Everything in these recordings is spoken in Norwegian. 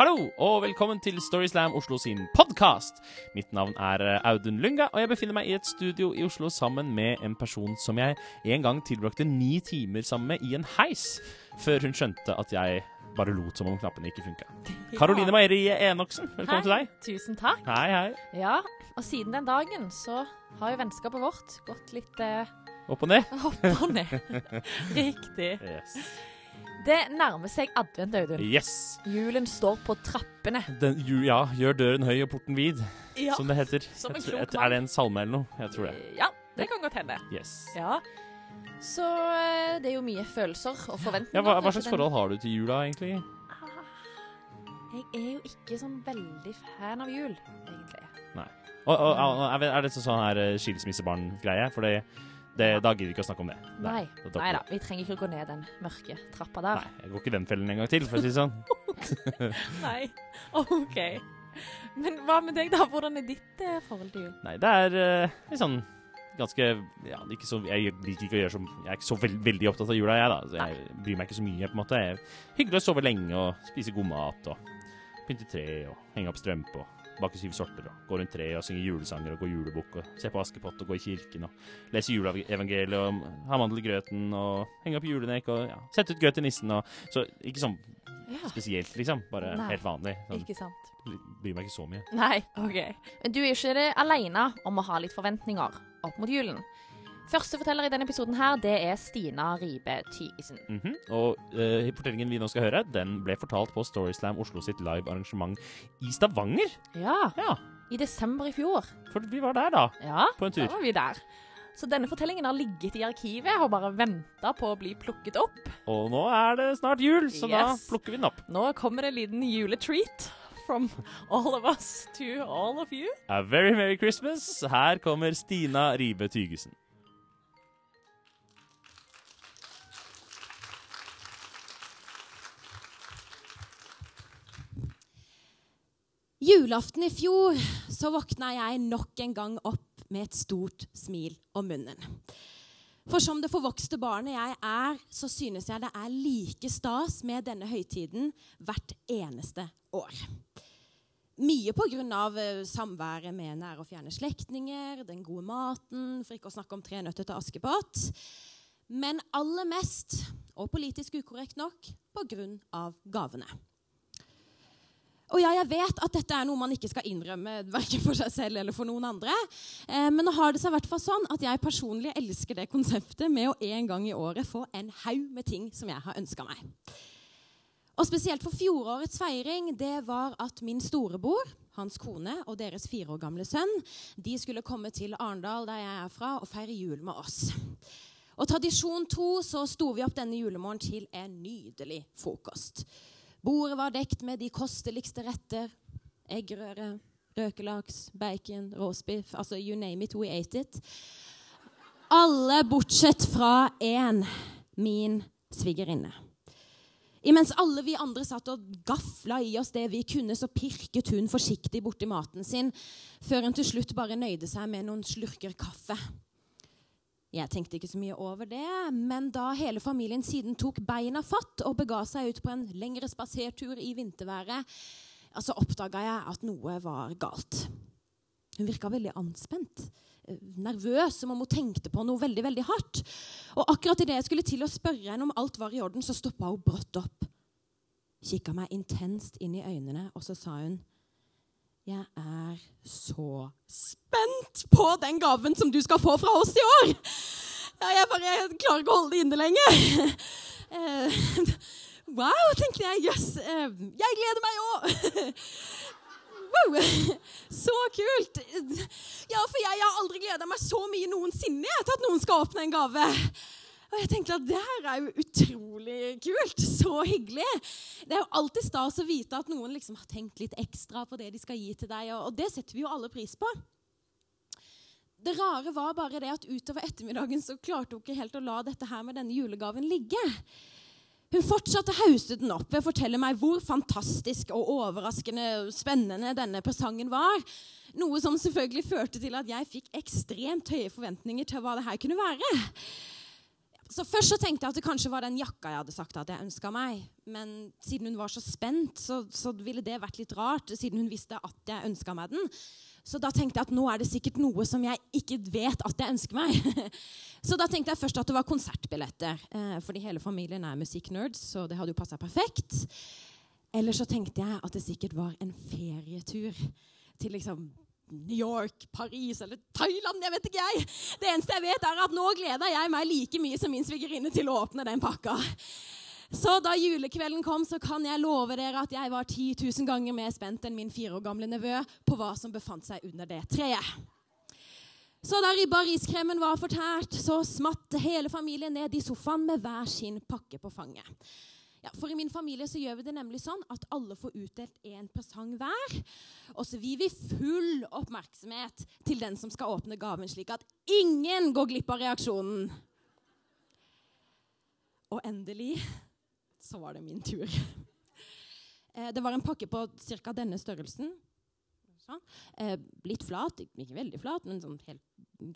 Hallo, og velkommen til Storyslam Oslo sin podkast. Mitt navn er eh, Audun Lunga, og jeg befinner meg i et studio i Oslo sammen med en person som jeg en gang tilbrakte ni timer sammen med i en heis, før hun skjønte at jeg bare lot som om knappene ikke funka. Karoline Meieri Enoksen, velkommen til deg. Tusen takk. Hei, hei. Ja, og siden den dagen så har jo vennskapet vårt gått litt eh, Opp og ned. opp og ned. Riktig. Yes. Det nærmer seg advent, Audun. yes. Julen står på trappene. Den, ju, ja, gjør døren høy og porten vid, Ja. som det heter. Som en tror- jeg- er det en salme eller noe? Jeg tror det. Ja, det kan godt hende. Yes. Ja. Så eh, det er jo mye følelser og forventninger. Ja, hva, hva slags forhold har du til jula, egentlig? Jeg er jo ikke sånn veldig fan av jul, egentlig. Og, og, og, er det- sånn her eh, skilsmissebarn-greie? For det, det, da gidder vi ikke å snakke om det. Nei. Nei vi da, vi trenger ikke å gå ned den mørke trappa der. Nei, jeg går ikke den fellen en gang til, for å si det sånn. Nei. OK. Men hva med deg, da? Hvordan er ditt eh, forhold til jul? Nei, det er eh, litt sånn ganske ja, ikke så, Jeg liker ikke å gjøre så Jeg er ikke så veld, veldig opptatt av jula, jeg, da. Så jeg bryr meg ikke så mye, på en måte. Jeg, hyggelig å sove lenge og spise god mat og pynte tre og henge opp strømpe og bake syv sorter og gå rundt treet og synge julesanger og gå julebukk og se på Askepott og gå i kirken og lese juleevangeliet og ha mandel i grøten og henge opp julenek og ja, sette ut gøy til nissen og Så ikke sånn Ja, spesielt, liksom. Bare Nei. helt vanlig. Sånn, ikke sant. bryr meg ikke så mye. Nei, OK. Men du er ikke aleine om å ha litt forventninger opp mot julen. Første forteller i denne episoden her, det er Stina Ribe Tygesen. -hmm. Og uh, fortellingen vi nå skal høre, den ble fortalt på Storyslam Oslo sitt live-arrangement i Stavanger. Ja, Ja, i desember i fjor. for vi var der, da. Ja, På en tur. da var vi der. Så denne fortellingen har ligget i arkivet og bare venta på å bli plukket opp. Og nå er det snart jul, så da plukker vi den opp. Nå kommer det en liten juletreat from all of us to all of you. A very merry Christmas. Her kommer Stina Ribe Tygesen. Julaften i fjor så våkna jeg nok en gang opp med et stort smil om munnen. For som det forvokste barnet jeg er, så synes jeg det er like stas med denne høytiden hvert eneste år. Mye pga. Uh, samværet med nære og fjerne slektninger, den gode maten, for ikke å snakke om Tre nøtter til Askepott. Men aller mest, og politisk ukorrekt nok, pga. gavene. Og ja, jeg vet at dette er noe man ikke skal innrømme hverken for seg selv eller for noen andre. Eh, men nå har det seg i sånn at jeg personlig elsker det konseptet med å en gang i året få en haug med ting som jeg har ønska meg. Og spesielt for fjorårets feiring, det var at min storebror, hans kone og deres fire år gamle sønn, de skulle komme til Arendal, der jeg er fra, og feire jul med oss. Og tradisjon to så sto vi opp denne julemorgen til en nydelig frokost. Bordet var dekt med de kosteligste retter. Eggerøre, røkelaks, bacon, roastbiff. Altså, you name it, we ate it. Alle bortsett fra én, min svigerinne. Imens alle vi andre satt og gafla i oss det vi kunne, så pirket hun forsiktig borti maten sin, før hun til slutt bare nøyde seg med noen slurker kaffe. Jeg tenkte ikke så mye over det, men da hele familien siden tok beina fatt og bega seg ut på en lengre spasertur i vinterværet, så oppdaga jeg at noe var galt. Hun virka veldig anspent, eh, nervøs, som om hun tenkte på noe veldig veldig hardt. Og akkurat idet jeg skulle til å spørre henne om alt var i orden, så stoppa hun brått opp. Kikka meg intenst inn i øynene, og så sa hun jeg er så spent på den gaven som du skal få fra oss i år! Jeg bare jeg klarer ikke å holde det inne lenger. Eh, wow, tenkte jeg. Jøss. Yes, eh, jeg gleder meg òg! Wow, så kult! Ja, for jeg har aldri gleda meg så mye noensinne til at noen skal åpne en gave. Og jeg tenkte at det her er jo utrolig kult. Så hyggelig. Det er jo alltid stas å vite at noen liksom har tenkt litt ekstra på det de skal gi til deg, og, det setter vi jo alle pris på. Det rare var bare det at utover ettermiddagen så klarte hun ikke helt å la dette her med denne julegaven ligge. Hun fortsatte å hause den opp ved å fortelle meg hvor fantastisk og overraskende spennende denne presangen var. Noe som selvfølgelig førte til at jeg fikk ekstremt høye forventninger til hva det her kunne være. Så Først så tenkte jeg at det kanskje var den jakka jeg hadde sagt at jeg ønska meg. Men siden hun var så spent, så, så, ville det vært litt rart, siden hun visste at jeg ønska meg den. Så da tenkte jeg at nå er det sikkert noe som jeg ikke vet at jeg ønsker meg. så da tenkte jeg først at det var konsertbilletter. Eh, fordi hele familien er musikknerds, så det hadde jo passa perfekt. Eller så tenkte jeg at det sikkert var en ferietur til liksom New York, Paris eller Thailand. jeg vet ikke jeg. Det eneste jeg vet, er at nå gleder jeg meg like mye som min svigerinne til å åpne den pakka. Så da julekvelden kom, så kan jeg love dere at jeg var 10 000 ganger mer spent enn min fire år gamle nevø på hva som befant seg under det treet. Så da ribba og riskremen var fortært, så smatt hele familien ned i sofaen med hver sin pakke på fanget. Ja, for i min familie så gjør vi det nemlig sånn at alle får utdelt én presang hver. Og så gir vi full oppmerksomhet til den som skal åpne gaven, slik at ingen går glipp av reaksjonen. Og endelig så var det min tur. Eh, det var en pakke på ca. denne størrelsen. Sånn. Eh, litt flat, ikke veldig flat, men sånn helt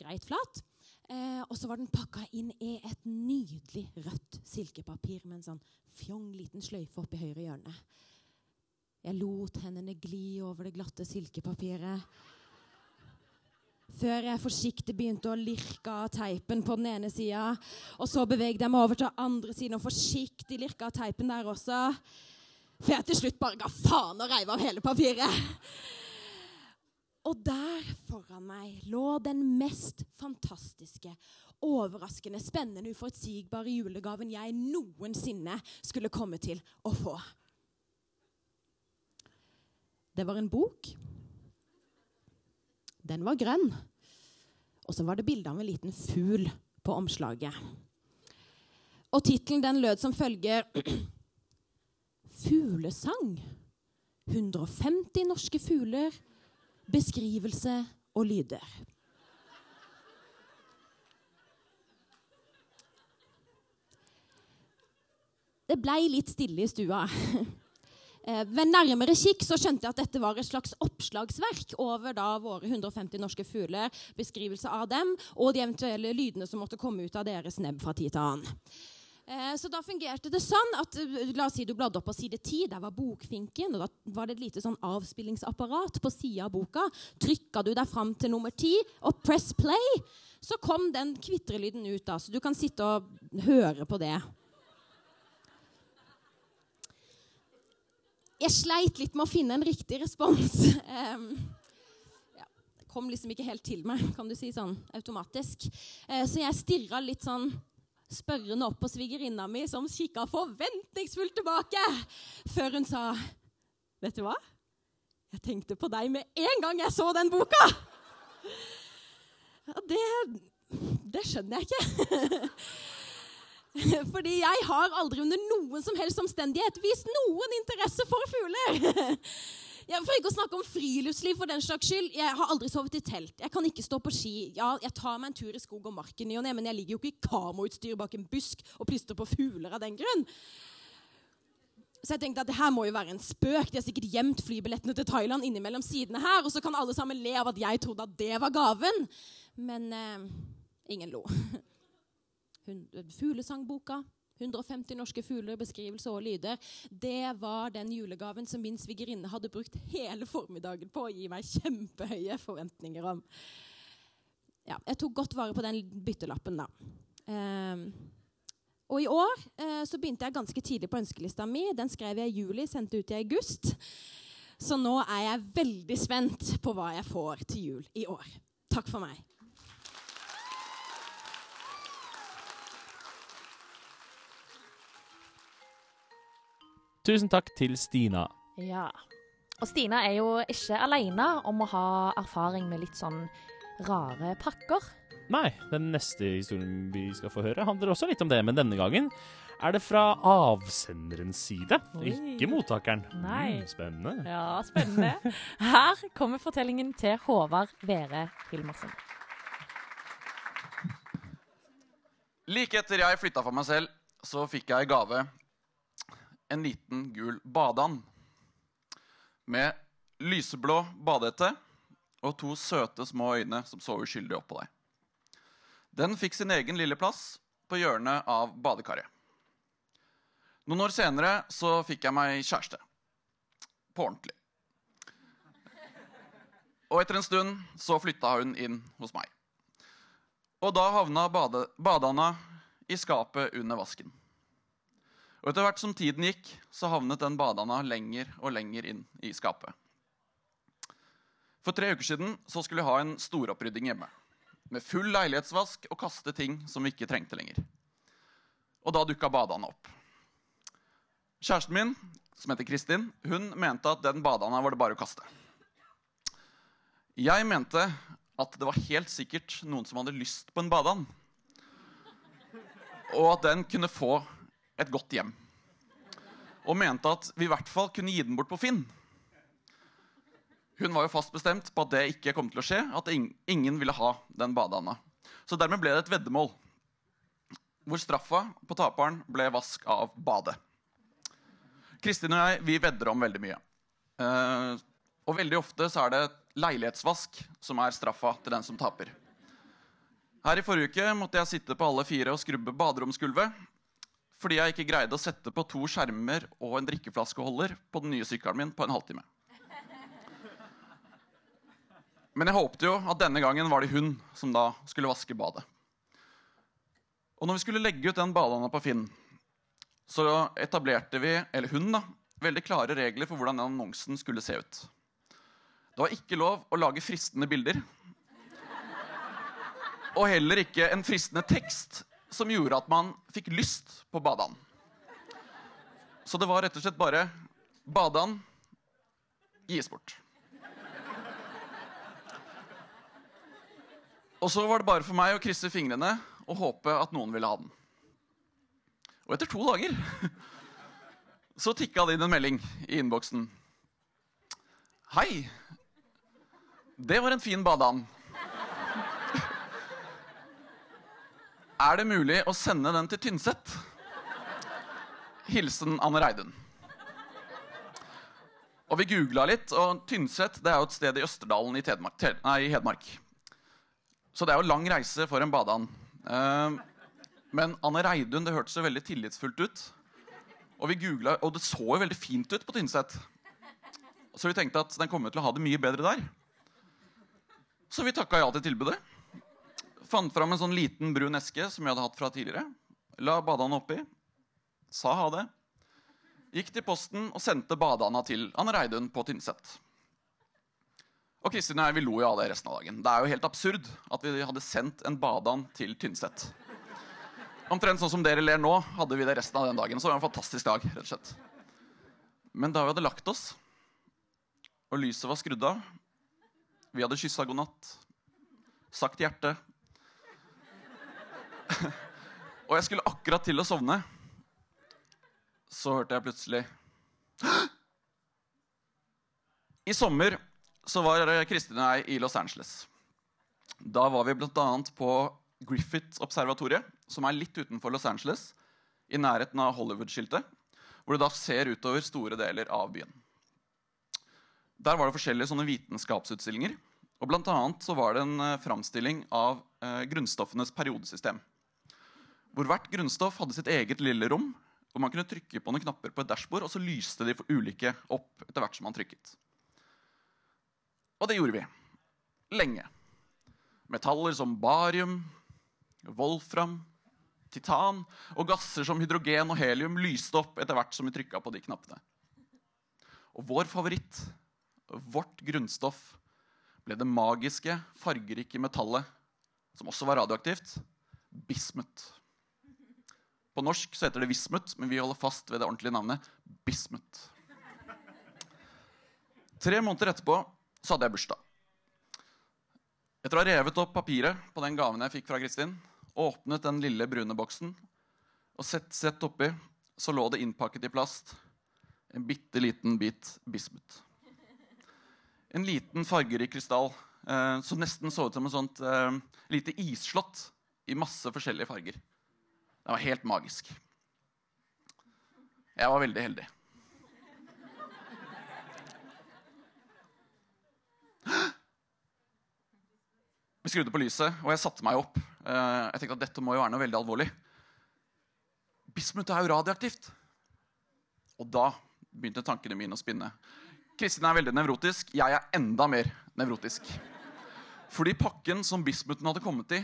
greit flat. Eh, og så var den pakka inn i et nydelig rødt silkepapir med en sånn fjong liten sløyfe oppi høyre hjørne. Jeg lot hendene gli over det glatte silkepapiret. Før jeg forsiktig begynte å lirke av teipen på den ene sida. Og så bevegde jeg meg over til andre siden og forsiktig lirka av teipen der også. For jeg til slutt bare ga faen og reiv av hele papiret. Og der foran meg lå den mest fantastiske, overraskende, spennende, uforutsigbare julegaven jeg noensinne skulle komme til å få. Det var en bok. Den var grønn. Og så var det bilde av en liten fugl på omslaget. Og tittelen lød som følger Fuglesang. 150 norske fugler beskrivelse og lyder. Det blei litt stille i stua. Eh, ved nærmere kikk så skjønte jeg at dette var et slags oppslagsverk over da våre 150 norske fugler, beskrivelse av dem og de eventuelle lydene som måtte komme ut av deres nebb fra tid til annen. Eh, så da fungerte det sånn at eh, la oss si du bladde opp på side 10. Der var bokfinken. og Da var det et lite sånn avspillingsapparat på sida av boka. Trykka du deg fram til nummer 10 og press play, så kom den kvitrelyden ut. da, Så du kan sitte og høre på det. Jeg sleit litt med å finne en riktig respons. Um, ja, kom liksom ikke helt til meg, kan du si sånn automatisk. Uh, så jeg stirra litt sånn spørrende opp på svigerinna mi, som kikka forventningsfullt tilbake, før hun sa Vet du hva? Jeg tenkte på deg med en gang jeg så den boka! Det, det skjønner jeg ikke. Fordi jeg har aldri under noen som helst omstendighet vist noen interesse for fugler. Ja, for ikke å snakke om friluftsliv for den slags skyld. Jeg har aldri sovet i telt. Jeg kan ikke stå på ski. Ja, jeg tar meg en tur i skog og mark i men jeg ligger jo ikke i kamoutstyr bak en busk og plystrer på fugler av den grunn. Så jeg tenkte at det her må jo være en spøk. De har sikkert gjemt flybillettene til Thailand innimellom sidene her, og så kan alle sammen le av at jeg trodde at det var gaven. Men eh, ingen lo. Fuglesangboka 150 norske fugler, beskrivelser og lyder. Det var den julegaven som min svigerinne hadde brukt hele formiddagen på å gi meg kjempehøye forventninger om. Ja, jeg tok godt vare på den byttelappen, da. Um, og i år uh, så begynte jeg ganske tidlig på ønskelista mi. Den skrev jeg i juli, sendte ut i august. Så nå er jeg veldig spent på hva jeg får til jul i år. Takk for meg. Tusen takk til Stina. Ja. Og Stina er jo ikke alene om å ha erfaring med litt sånn rare pakker. Nei, den neste historien vi skal få høre, handler også litt om det, men denne gangen er det fra avsenderens side, Oi. ikke mottakeren. Nei. Mm, spennende. Ja, spennende. Her kommer fortellingen til Håvard Vere Hilmarsen. Like etter jeg flytta for meg selv, så fikk jeg i gave en liten gul badeand med lyseblå badehette og to søte, små øyne som så uskyldig opp på deg. Den fikk sin egen lille plass på hjørnet av badekaret. Noen år senere så fikk jeg meg kjæreste. På ordentlig. Og etter en stund så flytta hun inn hos meg. Og da havna bade, badana i skapet under vasken. Og etter hvert som tiden gikk, så havnet den badana lenger og lenger inn i skapet. For tre uker siden så skulle vi ha en storopprydding hjemme. Med full leilighetsvask og kaste ting som vi ikke trengte lenger. Og da dukka badana opp. Kjæresten min, som heter Kristin, hun mente at den badana var det bare å kaste. Jeg mente at det var helt sikkert noen som hadde lyst på en badeand. Og at den kunne få et godt hjem. Og mente at vi i hvert fall kunne gi den bort på Finn. Hun var jo fast bestemt på at det ikke kom til å skje, at ingen ville ha den badeanda. Så dermed ble det et veddemål, hvor straffa på taperen ble vask av badet. Kristin og jeg vi vedder om veldig mye. Uh, og veldig ofte så er det leilighetsvask som er straffa til den som taper. Her i forrige uke måtte jeg sitte på alle fire og skrubbe baderomsgulvet fordi jeg ikke greide å sette på to skjermer og en drikkeflaskeholder på den nye sykkelen min på en halvtime. Men jeg håpte jo at denne gangen var det hun som da skulle vaske badet. Og når vi skulle legge ut den badeanda på Finn, så etablerte vi, eller hun, da, veldig klare regler for hvordan den annonsen skulle se ut. Det var ikke lov å lage fristende bilder. Og heller ikke en fristende tekst som gjorde at man fikk lyst på badeand. Så det var rett og slett bare badeand gis bort. Og så var det bare for meg å krysse fingrene og håpe at noen ville ha den. Og etter to dager så tikka det inn en melding i innboksen. Hei. Det var en fin badeand. Er det mulig å sende den til Tynset? Hilsen Anne Reidun. Og vi googla litt, og Tynset det er jo et sted i Østerdalen i, Tedmark, nei, i Hedmark. Så det er jo lang reise for en badeand. Uh, men Anne Reidun det hørtes så veldig tillitsfullt ut. Og vi googlet, og det så jo veldig fint ut på Tynset. Så vi tenkte at den kommer til å ha det mye bedre der. Så vi takka ja til tilbudet. Fant fram en sånn liten brun eske som vi hadde hatt fra tidligere. La badeanda oppi. Sa ha det. Gikk til posten og sendte badeanda til Anne Reidun på Tynset. Og Kristin og jeg vi lo jo av det resten av dagen. Det er jo helt absurd at vi hadde sendt en badeand til Tynset. Omtrent sånn som dere ler nå, hadde vi det resten av den dagen. Så det var en fantastisk dag, rett og slett. Men da vi hadde lagt oss, og lyset var skrudd av, vi hadde kyssa god natt, sagt hjerte Og jeg skulle akkurat til å sovne, så hørte jeg plutselig I sommer så var Kristin og jeg i Los Angeles. Da var vi bl.a. på Griffith-observatoriet, som er litt utenfor Los Angeles, i nærheten av Hollywood-skiltet, hvor du da ser utover store deler av byen. Der var det forskjellige sånne vitenskapsutstillinger. og Blant annet så var det en uh, framstilling av uh, grunnstoffenes periodesystem. Hvor hvert grunnstoff hadde sitt eget lille rom, hvor man kunne trykke på noen knapper på et dashbord, og så lyste de for ulike opp etter hvert som man trykket. Og det gjorde vi. Lenge. Metaller som barium, wolfram, titan og gasser som hydrogen og helium lyste opp etter hvert som vi trykka på de knappene. Og vår favoritt, vårt grunnstoff, ble det magiske, fargerike metallet, som også var radioaktivt, bismut. På norsk så heter det vismut, men vi holder fast ved det ordentlige navnet bismut. Tre måneder etterpå så hadde jeg bursdag. Etter å ha revet opp papiret på den gaven jeg fikk fra Kristin, åpnet den lille brune boksen og sett, sett oppi, så lå det innpakket i plast en bitte liten bit bismut. En liten fargerik krystall eh, som nesten så ut som et sånt eh, lite isslott i masse forskjellige farger. Det var helt magisk. Jeg var veldig heldig. Vi skrudde på lyset, og jeg satte meg opp. Eh, jeg tenkte at dette må jo være noe veldig alvorlig. Bismut er jo radioaktivt. Og da begynte tankene mine å spinne. Kristin er veldig nevrotisk. Jeg er enda mer nevrotisk. Fordi pakken som bismuten hadde kommet i,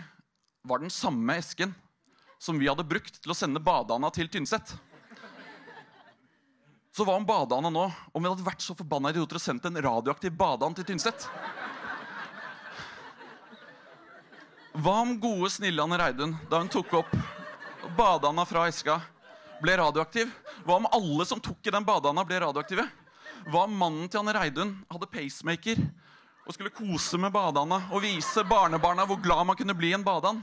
var den samme esken som vi hadde brukt til å sende badeanda til Tynset. Så hva om badeanda nå om vi hadde vært så forbanna idioter og sendt en radioaktiv badeand til Tynset? Hva om gode, snille Anne Reidun, da hun tok opp badeanda fra eska, ble radioaktiv? Hva om alle som tok i den badeanda, ble radioaktive? Hva om mannen til Anne Reidun hadde pacemaker og skulle kose med badeanda og vise barnebarna hvor glad man kunne bli i en badeand?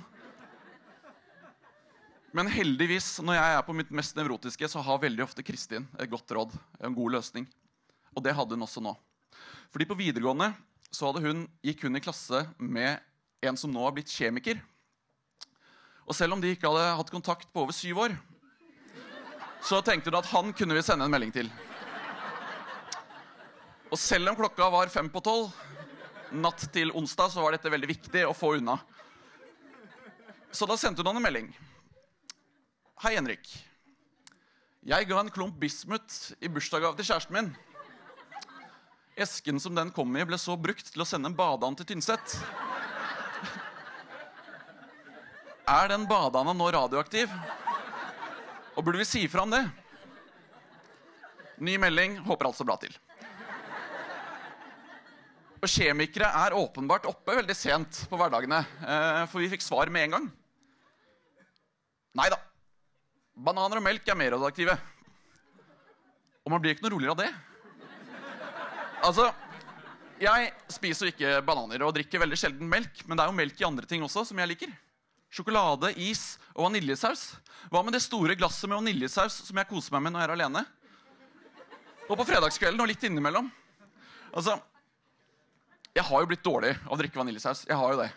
Men heldigvis, når jeg er på mitt mest nevrotiske, så har veldig ofte Kristin et godt råd. En god løsning. Og det hadde hun også nå. Fordi på videregående så hun, gikk hun i klasse med en som nå har blitt kjemiker. Og selv om de ikke hadde hatt kontakt på over syv år, så tenkte hun at han kunne vi sende en melding til. Og selv om klokka var fem på tolv natt til onsdag, så var dette veldig viktig å få unna. Så da sendte hun han en melding. Hei, Henrik. Jeg ga en klump bismut i bursdagsgave til kjæresten min. Esken som den kom i, ble så brukt til å sende en badeand til Tynset. Er den badeanda nå radioaktiv? Og burde vi si fra om det? Ny melding. Håper alt står bra til. Og kjemikere er åpenbart oppe veldig sent på hverdagene, eh, for vi fikk svar med en gang. Nei da. Bananer og melk er mer radioaktive. Og man blir ikke noe roligere av det. Altså, jeg spiser jo ikke bananer og drikker veldig sjelden melk, men det er jo melk i andre ting også som jeg liker. Sjokolade, is og vaniljesaus. Hva med det store glasset med vaniljesaus som jeg koser meg med når jeg er alene? Og på fredagskvelden og litt innimellom. Altså, jeg har jo blitt dårlig av å drikke vaniljesaus. Jeg har jo det.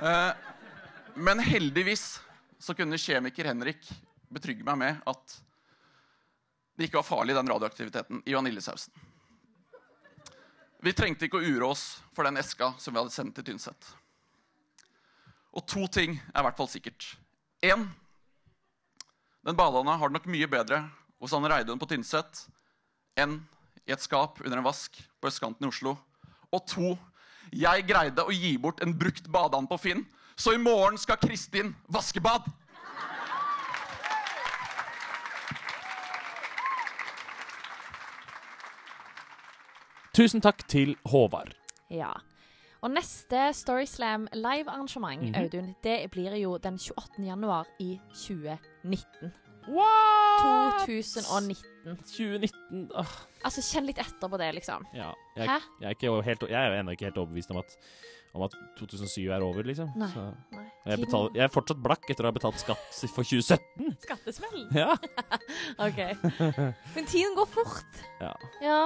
Eh, men heldigvis så kunne kjemiker Henrik betrygge meg med at det ikke var farlig, den radioaktiviteten i vaniljesausen. Vi trengte ikke å ure oss for den eska som vi hadde sendt til Tynset. Og to ting er i hvert fall sikkert. Én den badeanda har det nok mye bedre hos Anne Reidun på Tynset enn i et skap under en vask på østkanten i Oslo. Og to jeg greide å gi bort en brukt badeand på Finn, så i morgen skal Kristin vaske bad. Tusen takk til Håvard. Ja. Og neste Storyslam live-arrangement, Mhm. Audun, det blir jo den 28. januar i 2019. What? 2019. 2019 åh, Altså, kjenn litt etter på det, liksom. ja. jeg, Hæ? jeg, er ikke helt, jeg er ennå ikke helt overbevist om at, om at 2007 er over, liksom. Nei. Så Nei. jeg, betaler, jeg er fortsatt blakk etter å ha betalt skatt for 2017. Skattesmell. Ja. OK. Men tiden går fort. ja. Ja.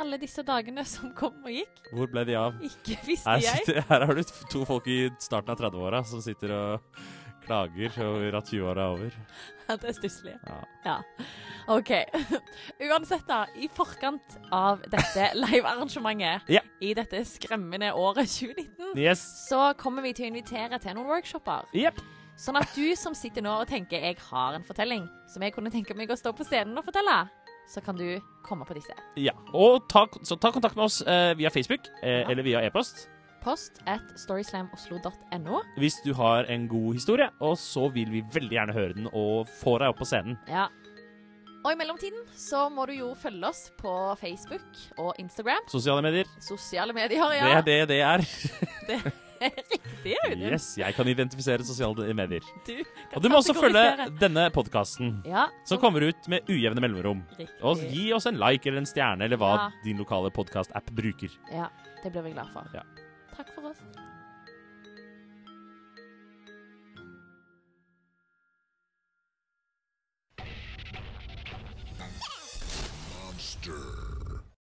Alle disse dagene som kom og gikk. Hvor ble de av? Ikke visste Her, jeg. her har du to folk i starten av 30-åra som sitter og klager over at 20-åra er over. Ja, det er stusslig. Ja. Ja. OK. Uansett, da. I forkant av dette live-arrangementet Ja. i dette skremmende året 2019, Yes. så kommer vi til å invitere til noen workshoper. Yep. Sånn at du som sitter nå og tenker jeg har en fortelling som jeg kunne tenke meg å stå på scenen og fortelle, så kan du komme på disse. Ja. Og ta, så ta kontakt med oss eh, via Facebook eh, Ja. eller via e-post Post at storyslamoslo.no. hvis du har en god historie, og så vil vi veldig gjerne høre den og få deg opp på scenen. Ja. Og i mellomtiden så må du jo følge oss på Facebook og Instagram. Sosiale medier. Sosiale medier, ja. Det er det det er. Riktig, Audun. Yes, jeg kan identifisere sosiale medier. Du kan Og du må også følge denne podkasten, Ja, som kommer ut med ujevne mellomrom. Riktig. Og gi oss en like eller en stjerne, eller hva Ja. din lokale podkast-app bruker. Ja, det blir vi glad for. Ja. Takk for oss. Monster.